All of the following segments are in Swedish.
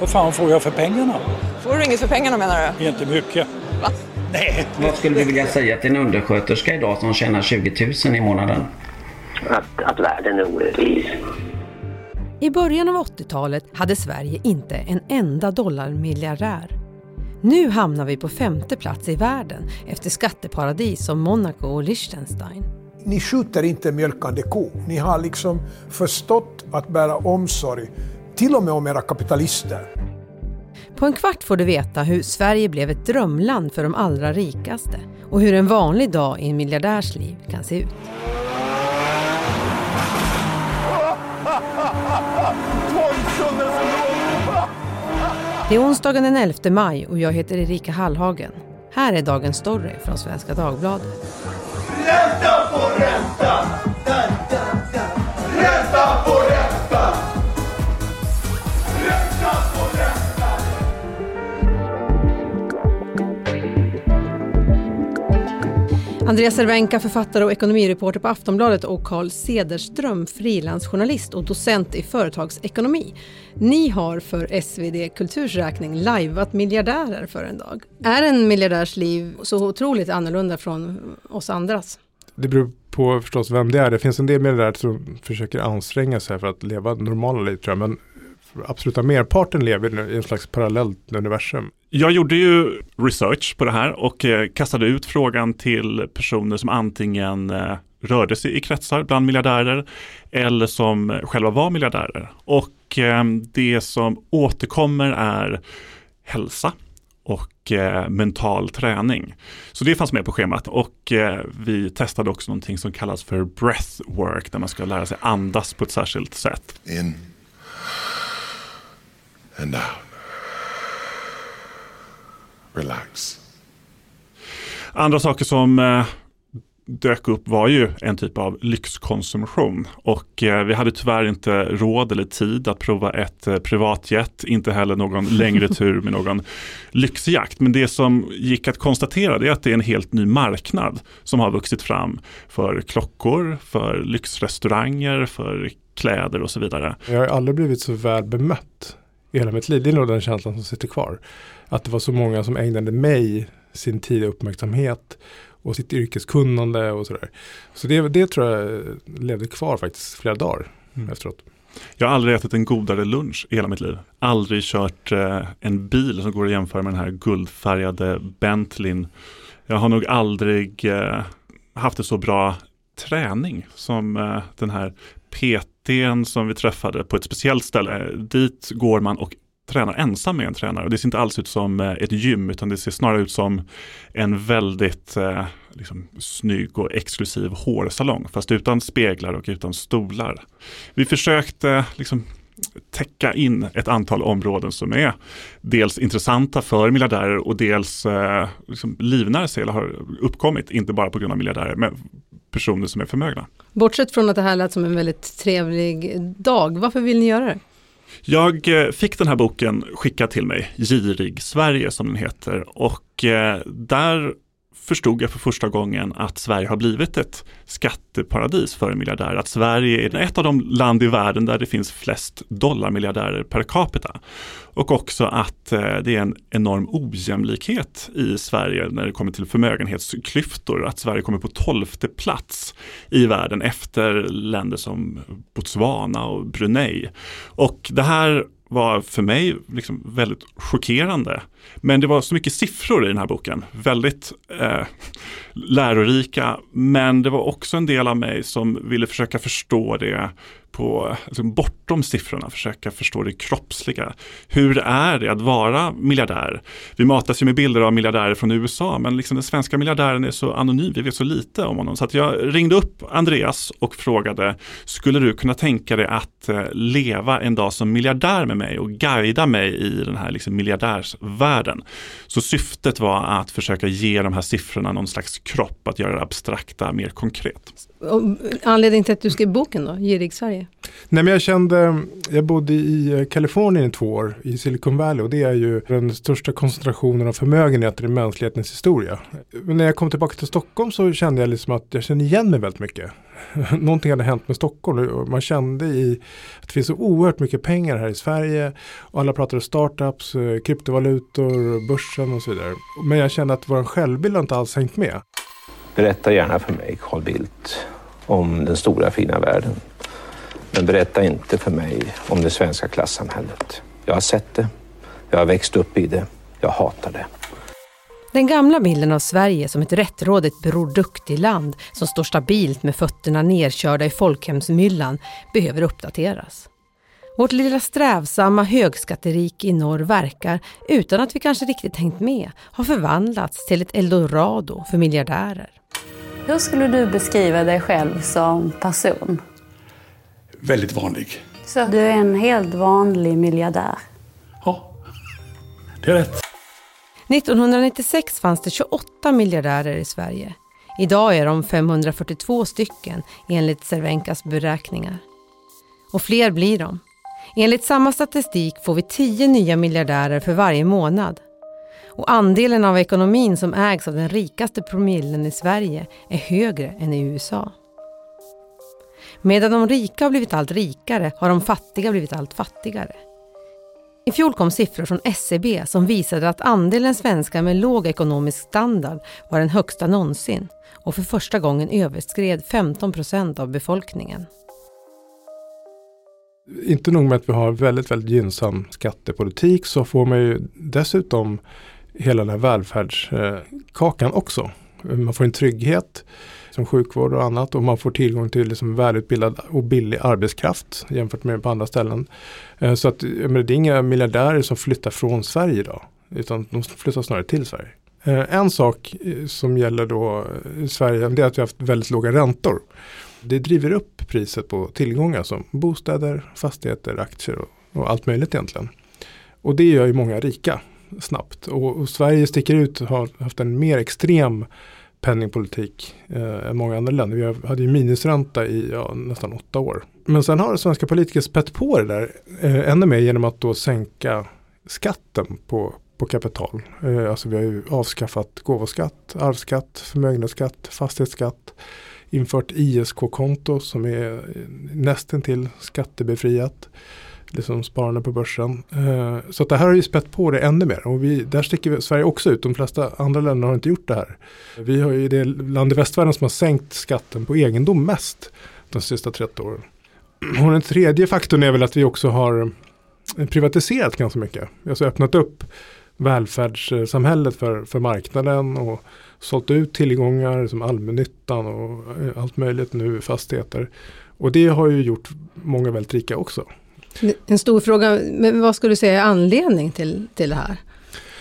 Vad fan får jag för pengarna? Får du inget för pengarna menar du? Inte mycket. Va? Nej. Vad skulle du vilja säga till en undersköterska idag som tjänar 20 000 i månaden? Att, att världen är orättvis. I början av 80-talet hade Sverige inte en enda dollarmiljardär. Nu hamnar vi på femte plats i världen efter skatteparadis som Monaco och Liechtenstein. Ni skjuter inte mjölkande ko. Ni har liksom förstått att bära omsorg, till och med om era kapitalister. På en kvart får du veta hur Sverige blev ett drömland för de allra rikaste och hur en vanlig dag i en miljardärs liv kan se ut. Det är onsdagen den 11 maj och jag heter Erika Hallhagen. Här är dagens story från Svenska Dagbladet. Ränta på ränta! Ränta på ränta! Andreas Cervenka, författare och ekonomireporter på Aftonbladet och Carl Cederström, frilansjournalist och docent i företagsekonomi. Ni har för SvD Kulturs räkning lajvat miljardärer för en dag. Är en miljardärs liv så otroligt annorlunda från oss andras? Det beror på förstås vem det är. Det finns en del miljardärer som försöker anstränga sig för att leva normala liv tror jag. Men absoluta merparten lever i en slags parallellt universum. Jag gjorde ju research på det här och eh, kastade ut frågan till personer som antingen eh, rörde sig i kretsar bland miljardärer eller som själva var miljardärer. Och eh, det som återkommer är hälsa och eh, mental träning. Så det fanns med på schemat och eh, vi testade också någonting som kallas för breathwork där man ska lära sig andas på ett särskilt sätt. In and out. Relax. Andra saker som eh, dök upp var ju en typ av lyxkonsumtion och eh, vi hade tyvärr inte råd eller tid att prova ett eh, privatjet, inte heller någon längre tur med någon lyxjakt. Men det som gick att konstatera är att det är en helt ny marknad som har vuxit fram för klockor, för lyxrestauranger, för kläder och så vidare. Jag har aldrig blivit så väl bemött i hela mitt liv. Det är nog den känslan som sitter kvar. Att det var så många som ägnade mig sin tid och uppmärksamhet och sitt yrkeskunnande och sådär. Så det, det tror jag levde kvar faktiskt flera dagar mm. efteråt. Jag har aldrig ätit en godare lunch i hela mitt liv. Aldrig kört eh, en bil som går att jämföra med den här guldfärgade Bentleyn. Jag har nog aldrig eh, haft en så bra träning som eh, den här kapten som vi träffade på ett speciellt ställe. Dit går man och tränar ensam med en tränare. Och det ser inte alls ut som eh, ett gym utan det ser snarare ut som en väldigt eh, liksom, snygg och exklusiv hårsalong. Fast utan speglar och utan stolar. Vi försökte eh, liksom, täcka in ett antal områden som är dels intressanta för miljardärer och dels eh, liksom livnär sig eller har uppkommit, inte bara på grund av miljardärer, men personer som är förmögna. Bortsett från att det här lät som en väldigt trevlig dag, varför vill ni göra det? Jag eh, fick den här boken skickad till mig, Girig Sverige som den heter och eh, där förstod jag för första gången att Sverige har blivit ett skatteparadis för miljardärer. Att Sverige är ett av de land i världen där det finns flest dollarmiljardärer per capita. Och också att eh, det är en enorm ojämlikhet i Sverige när det kommer till förmögenhetsklyftor. Att Sverige kommer på tolfte plats i världen efter länder som Botswana och Brunei. Och det här var för mig liksom väldigt chockerande. Men det var så mycket siffror i den här boken, väldigt eh, lärorika. Men det var också en del av mig som ville försöka förstå det på, alltså bortom siffrorna, försöka förstå det kroppsliga. Hur är det att vara miljardär? Vi matas ju med bilder av miljardärer från USA, men liksom den svenska miljardären är så anonym, vi vet så lite om honom. Så att jag ringde upp Andreas och frågade, skulle du kunna tänka dig att eh, leva en dag som miljardär med mig och guida mig i den här liksom miljardärsvärlden? Så syftet var att försöka ge de här siffrorna någon slags kropp, att göra det abstrakta mer konkret. Anledningen till att du skrev boken då, Girig Sverige? Nej men jag kände, jag bodde i eh, Kalifornien i två år, i Silicon Valley och det är ju den största koncentrationen av förmögenheter i mänsklighetens historia. Men när jag kom tillbaka till Stockholm så kände jag liksom att jag kände igen mig väldigt mycket. Någonting hade hänt med Stockholm och man kände i att det finns så oerhört mycket pengar här i Sverige och alla pratade startups, eh, kryptovalutor, börsen och så vidare. Men jag kände att vår självbild har inte alls hängt med. Berätta gärna för mig, Carl Bildt, om den stora fina världen. Men berätta inte för mig om det svenska klassamhället. Jag har sett det, jag har växt upp i det, jag hatar det. Den gamla bilden av Sverige som ett rättrådigt Bror Duktig-land som står stabilt med fötterna nerkörda i folkhemsmyllan behöver uppdateras. Vårt lilla strävsamma högskatterike i norr verkar, utan att vi kanske riktigt hängt med, ha förvandlats till ett eldorado för miljardärer. Hur skulle du beskriva dig själv som person? Väldigt vanlig. Så du är en helt vanlig miljardär? Ja, det är rätt. 1996 fanns det 28 miljardärer i Sverige. Idag är de 542 stycken enligt Cervenkas beräkningar. Och fler blir de. Enligt samma statistik får vi 10 nya miljardärer för varje månad. Och andelen av ekonomin som ägs av den rikaste promillen i Sverige är högre än i USA. Medan de rika har blivit allt rikare har de fattiga blivit allt fattigare. I fjol kom siffror från SCB som visade att andelen svenskar med låg ekonomisk standard var den högsta någonsin och för första gången överskred 15 procent av befolkningen. Inte nog med att vi har väldigt, väldigt gynnsam skattepolitik så får man ju dessutom hela den här välfärdskakan också. Man får en trygghet som sjukvård och annat och man får tillgång till liksom välutbildad och billig arbetskraft jämfört med på andra ställen. Eh, så att, men det är inga miljardärer som flyttar från Sverige idag utan de flyttar snarare till Sverige. Eh, en sak eh, som gäller då Sverige det är att vi har haft väldigt låga räntor. Det driver upp priset på tillgångar som bostäder, fastigheter, aktier och, och allt möjligt egentligen. Och det gör ju många rika snabbt. Och, och Sverige sticker ut och har haft en mer extrem penningpolitik eh, än många andra länder. Vi hade ju minusränta i ja, nästan åtta år. Men sen har svenska politiker spett på det där eh, ännu mer genom att då sänka skatten på, på kapital. Eh, alltså vi har ju avskaffat gåvoskatt, arvsskatt, förmögenhetsskatt, fastighetsskatt. Infört ISK-konto som är eh, nästan till skattebefriat liksom sparande på börsen. Eh, så att det här har ju spett på det ännu mer och vi, där sticker Sverige också ut. De flesta andra länder har inte gjort det här. Vi har ju det land i västvärlden som har sänkt skatten på egendom mest de sista 30 åren. Och den tredje faktorn är väl att vi också har privatiserat ganska mycket. Alltså öppnat upp välfärdssamhället för, för marknaden och sålt ut tillgångar som allmännyttan och eh, allt möjligt nu fastigheter. Och det har ju gjort många väldigt rika också. En stor fråga, men vad skulle du säga är anledning till, till det här?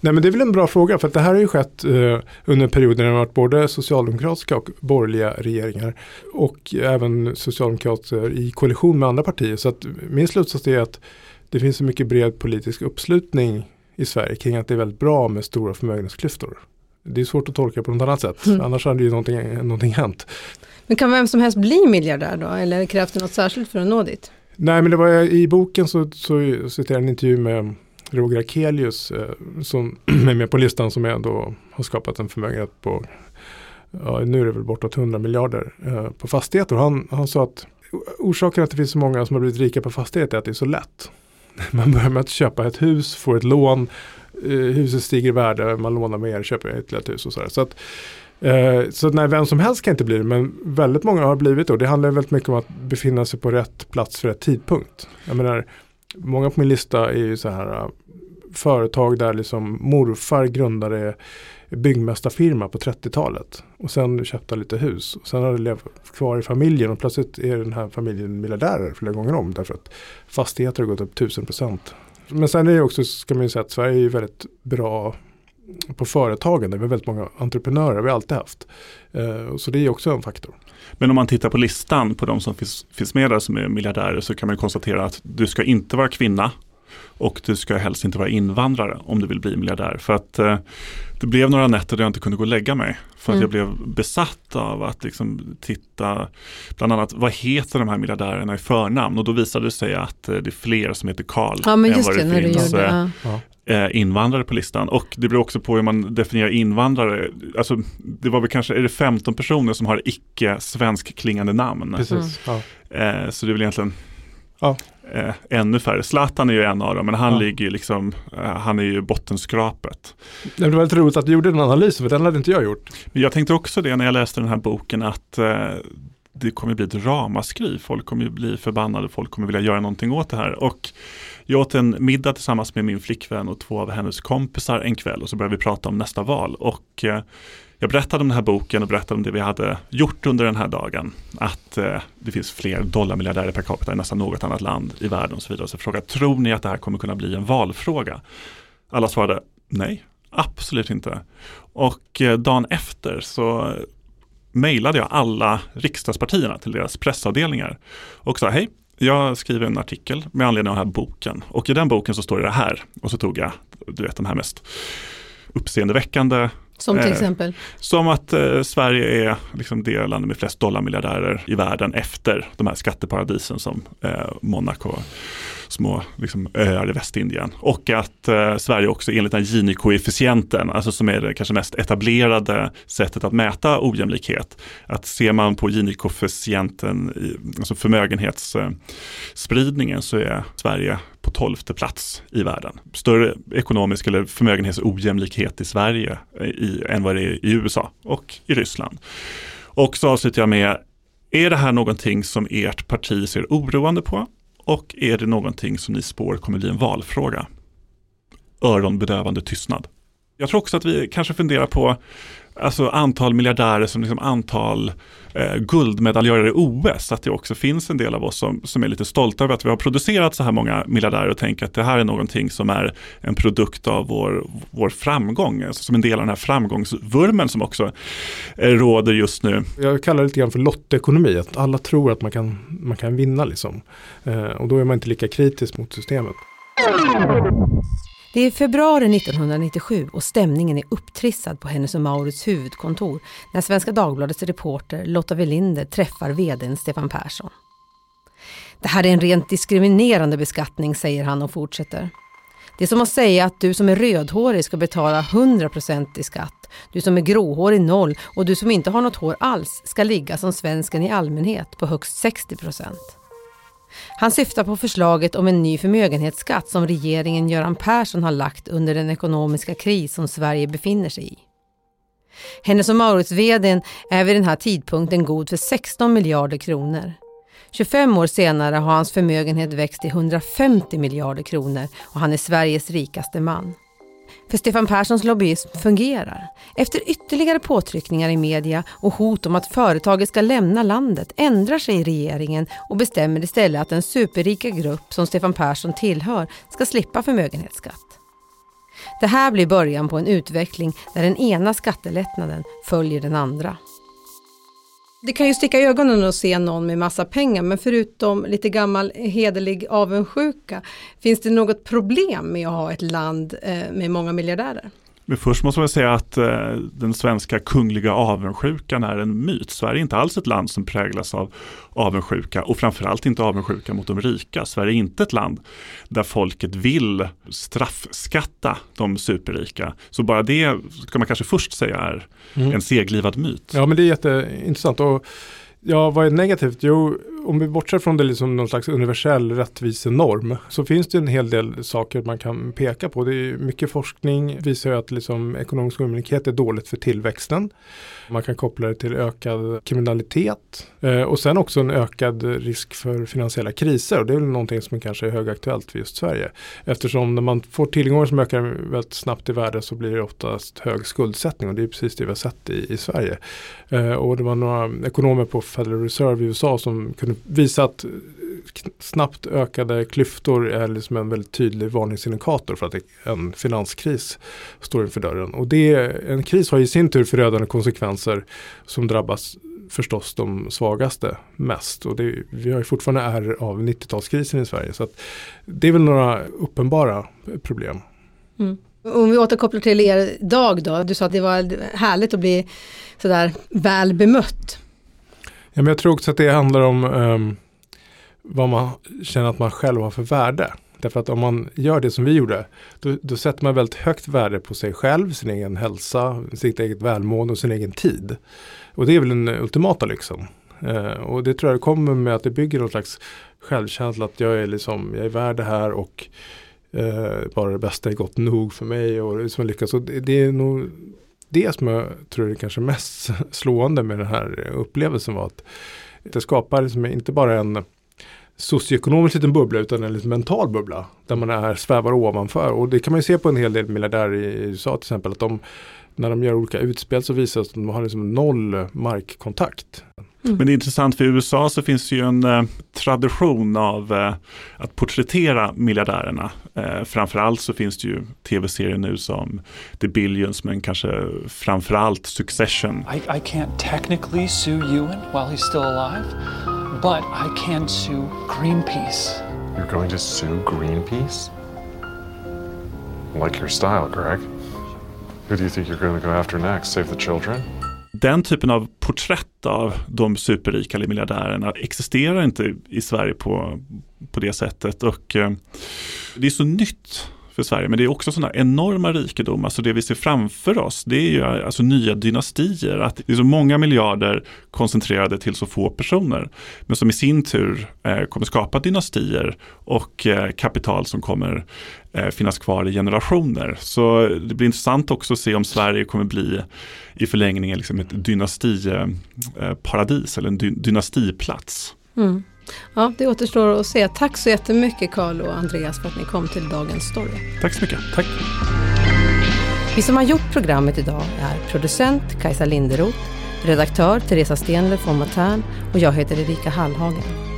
Nej men det är väl en bra fråga för att det här har ju skett eh, under perioden när det varit både socialdemokratiska och borgerliga regeringar. Och även socialdemokrater i koalition med andra partier. Så att min slutsats är att det finns så mycket bred politisk uppslutning i Sverige kring att det är väldigt bra med stora förmögenhetsklyftor. Det är svårt att tolka på något annat sätt, mm. annars hade ju någonting, någonting hänt. Men kan vem som helst bli miljardär då, eller krävs det något särskilt för att nå dit? Nej men det var eh, i boken så, så citerar jag en intervju med Roger Akelius eh, som är med på listan som ändå har skapat en förmögenhet på ja, nu är det väl bortåt 100 miljarder eh, på fastigheter. Han, han sa att orsaken att det finns så många som har blivit rika på fastigheter är att det är så lätt. Man börjar med att köpa ett hus, får ett lån, eh, huset stiger i värde, man lånar mer, köper ytterligare ett hus och sådär. Så att Eh, så nej, vem som helst kan inte bli det, men väldigt många har blivit det. Och det handlar väldigt mycket om att befinna sig på rätt plats för rätt tidpunkt. Jag menar, många på min lista är ju så här eh, företag där liksom morfar grundade byggmästarfirma på 30-talet. Och sen köpte lite hus. Och sen har det levt kvar i familjen och plötsligt är den här familjen miljardärer flera gånger om. Därför att fastigheter har gått upp 1000 procent. Men sen är det också, ska man ju säga att Sverige är väldigt bra på företagande. Vi har väldigt många entreprenörer, vi har alltid haft. Eh, så det är också en faktor. Men om man tittar på listan på de som finns, finns med där som är miljardärer så kan man konstatera att du ska inte vara kvinna. Och du ska helst inte vara invandrare om du vill bli miljardär. För att eh, det blev några nätter där jag inte kunde gå och lägga mig. För att Mm. jag blev besatt av att liksom titta, bland annat vad heter de här miljardärerna i förnamn? Och då visade det sig att eh, det är fler som heter Karl Ja, men än just vad det, det finns eh, ja. Eh, invandrare på listan. Och det beror också på hur man definierar invandrare. Alltså, det var väl kanske, är det 15 personer som har icke svensk klingande namn? Precis. Ja. Eh, så det är väl egentligen Ja. eh, ännu färre. Zlatan är ju en av dem, men han Ja. ligger ju liksom, eh, han är ju bottenskrapet. Det var väldigt roligt att du gjorde den analysen, för den hade inte jag gjort. Men jag tänkte också det när jag läste den här boken att eh, det kommer bli ett ramaskri. Folk kommer ju bli förbannade, folk kommer vilja göra någonting åt det här. Och jag åt en middag tillsammans med min flickvän och två av hennes kompisar en kväll och så började vi prata om nästa val. Och eh, jag berättade om den här boken och berättade om det vi hade gjort under den här dagen. Att eh, det finns fler dollarmiljardärer per capita i nästan något annat land i världen och så vidare. Så jag frågade, tror ni att det här kommer kunna bli en valfråga? Alla svarade nej, absolut inte. Och eh, dagen efter så mejlade jag alla riksdagspartierna till deras pressavdelningar och sa hej, jag skriver en artikel med anledning av den här boken och i den boken så står det det här och så tog jag, du vet de här mest uppseendeväckande Som till Eh, exempel. som att eh, Sverige är liksom det landet med flest dollarmiljardärer i världen efter de här skatteparadisen som eh, Monaco, små liksom, öar i Västindien. Och att eh, Sverige också enligt den Gini-koefficienten, alltså som är det kanske mest etablerade sättet att mäta ojämlikhet. Att ser man på Gini-koefficienten, alltså förmögenhetsspridningen, så är Sverige på tolfte plats i världen. Större ekonomisk eller förmögenhetsojämlikhet i Sverige eh, i, än vad det är i USA och i Ryssland. Och så avslutar jag med, är det här någonting som ert parti ser oroande på? Och är det någonting som ni spår kommer bli en valfråga? Öronbedövande tystnad. Jag tror också att vi kanske funderar på alltså antal miljardärer som liksom antal eh, guldmedaljörer i OS. Att det också finns en del av oss som, som är lite stolta över att vi har producerat så här många miljardärer och tänker att det här är någonting som är en produkt av vår, vår framgång. Alltså som en del av den här framgångsvurmen som också eh, råder just nu. Jag kallar det lite grann för lottekonomi, att alla tror att man kan, man kan vinna liksom. Eh, och då är man inte lika kritisk mot systemet. Det är februari 1997 och stämningen är upptrissad på Hennes och Maurits huvudkontor när Svenska Dagbladets reporter Lotta Welinder träffar vdn Stefan Persson. Det här är en rent diskriminerande beskattning, säger han och fortsätter. Det är som att säga att du som är rödhårig ska betala 100% i skatt, du som är gråhårig noll och du som inte har något hår alls ska ligga som svensken i allmänhet på högst 60%. Han syftar på förslaget om en ny förmögenhetsskatt som regeringen Göran Persson har lagt under den ekonomiska kris som Sverige befinner sig i. Hennes och Maurits vdn är vid den här tidpunkten god för 16 miljarder kronor. 25 år senare har hans förmögenhet växt till 150 miljarder kronor och han är Sveriges rikaste man. För Stefan Perssons lobbyism fungerar. Efter ytterligare påtryckningar i media och hot om att företaget ska lämna landet ändrar sig regeringen och bestämmer istället att den superrika grupp som Stefan Persson tillhör ska slippa förmögenhetsskatt. Det här blir början på en utveckling där den ena skattelättnaden följer den andra. Det kan ju sticka i ögonen att se någon med massa pengar, men förutom lite gammal hederlig avundsjuka, finns det något problem med att ha ett land eh, med många miljardärer? Men först måste man säga att eh, den svenska kungliga avundsjukan är en myt. Sverige är inte alls ett land som präglas av avundsjuka och framförallt inte avundsjuka mot de rika. Sverige är inte ett land där folket vill straffskatta de superrika. Så bara det ska man kanske först säga är Mm. en seglivad myt. Ja men det är jätteintressant. Och ja, vad är negativt? Jo, om vi bortser från det liksom någon slags universell rättvisenorm så finns det en hel del saker man kan peka på. Det är mycket forskning visar ju att liksom ekonomisk ojämlikhet är dåligt för tillväxten. Man kan koppla det till ökad kriminalitet eh, och sen också en ökad risk för finansiella kriser. Och det är väl någonting som kanske är högaktuellt för just Sverige. Eftersom när man får tillgångar som ökar väldigt snabbt i värde så blir det oftast hög skuldsättning och det är precis det vi har sett i, i Sverige. Eh, och det var några ekonomer på Federal Reserve i USA som kunde visa att snabbt ökade klyftor är liksom en väldigt tydlig varningsindikator för att en finanskris står inför dörren. Och det, en kris har i sin tur förödande konsekvenser som drabbas förstås de svagaste mest. Och det, vi har ju fortfarande är av 90-talskrisen i Sverige. Så det är väl några uppenbara problem. Mm. Om vi återkopplar till er dag då. Du sa att det var härligt att bli sådär väl bemött. Ja, men jag tror också att det handlar om um, vad man känner att man själv har för värde. Därför att om man gör det som vi gjorde, då, då, sätter man väldigt högt värde på sig själv, sin egen hälsa, sitt eget välmående och sin egen tid. Och det är väl den ultimata lyxen. Eh, och det tror jag kommer med att det bygger någon slags självkänsla att jag är, liksom, jag är värd det här och eh, bara det bästa är gott nog för mig. Och liksom lyckas. Och det, det är nog det som jag tror är kanske mest slående med den här upplevelsen var att det skapar liksom inte bara en socioekonomisk liten bubbla utan en liten mental bubbla. Där man är, svävar ovanför. Och det kan man ju se på en hel del miljardärer i USA till exempel. att de när de gör olika utspel så visar det sig att de har liksom noll markkontakt. Mm. Men det är intressant för i USA så finns det ju en eh, tradition av eh, att porträttera miljardärerna. Eh, framförallt så finns det ju tv-serier nu som The Billions men kanske framförallt Succession. I, I can't technically sue Ewan while he's still alive, but I can sue Greenpeace. You're going to sue Greenpeace? Like your style, Greg. Who do you think you're going to go after next? Save the children? Den typen av porträtt av de superrika eller miljardärerna existerar inte i Sverige på, på det sättet. Och eh, det är så nytt för Sverige. Men det är också sådana enorma rikedomar. Så det vi ser framför oss det är ju alltså nya dynastier. Att det är så många miljarder koncentrerade till så få personer. Men som i sin tur eh, kommer skapa dynastier och eh, kapital som kommer eh, finnas kvar i generationer. Så det blir intressant också att se om Sverige kommer bli i förlängningen liksom ett dynastiparadis eller en dy dynastiplats. Mm. Ja, det återstår att se. Tack så jättemycket Karl och Andreas för att ni kom till Dagens Story. Tack så mycket. Tack. Vi som har gjort programmet idag är producent Kajsa Linderoth, redaktör Teresa Stenler von Matern och jag heter Erika Hallhagen.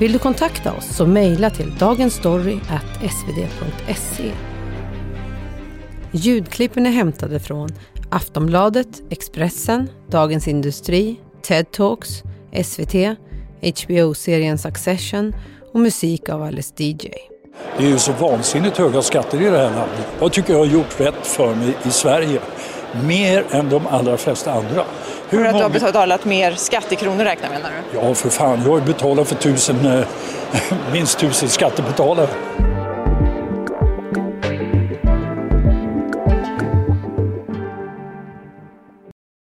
Vill du kontakta oss så mejla till dagensstory.svd.se. Ljudklippen är hämtade från Aftonbladet, Expressen, Dagens Industri, TED Talks, SVT, HBO-serien Succession och musik av Alice DJ. Det är ju så vansinnigt höga skatter i det här landet. Jag tycker jag har gjort rätt för mig i Sverige. Mer än de allra flesta andra. Hur för att många... du har betalat mer skattekronor räknar menar du? Ja, för fan. Jag har ju betalat för tusen, minst tusen skattebetalare.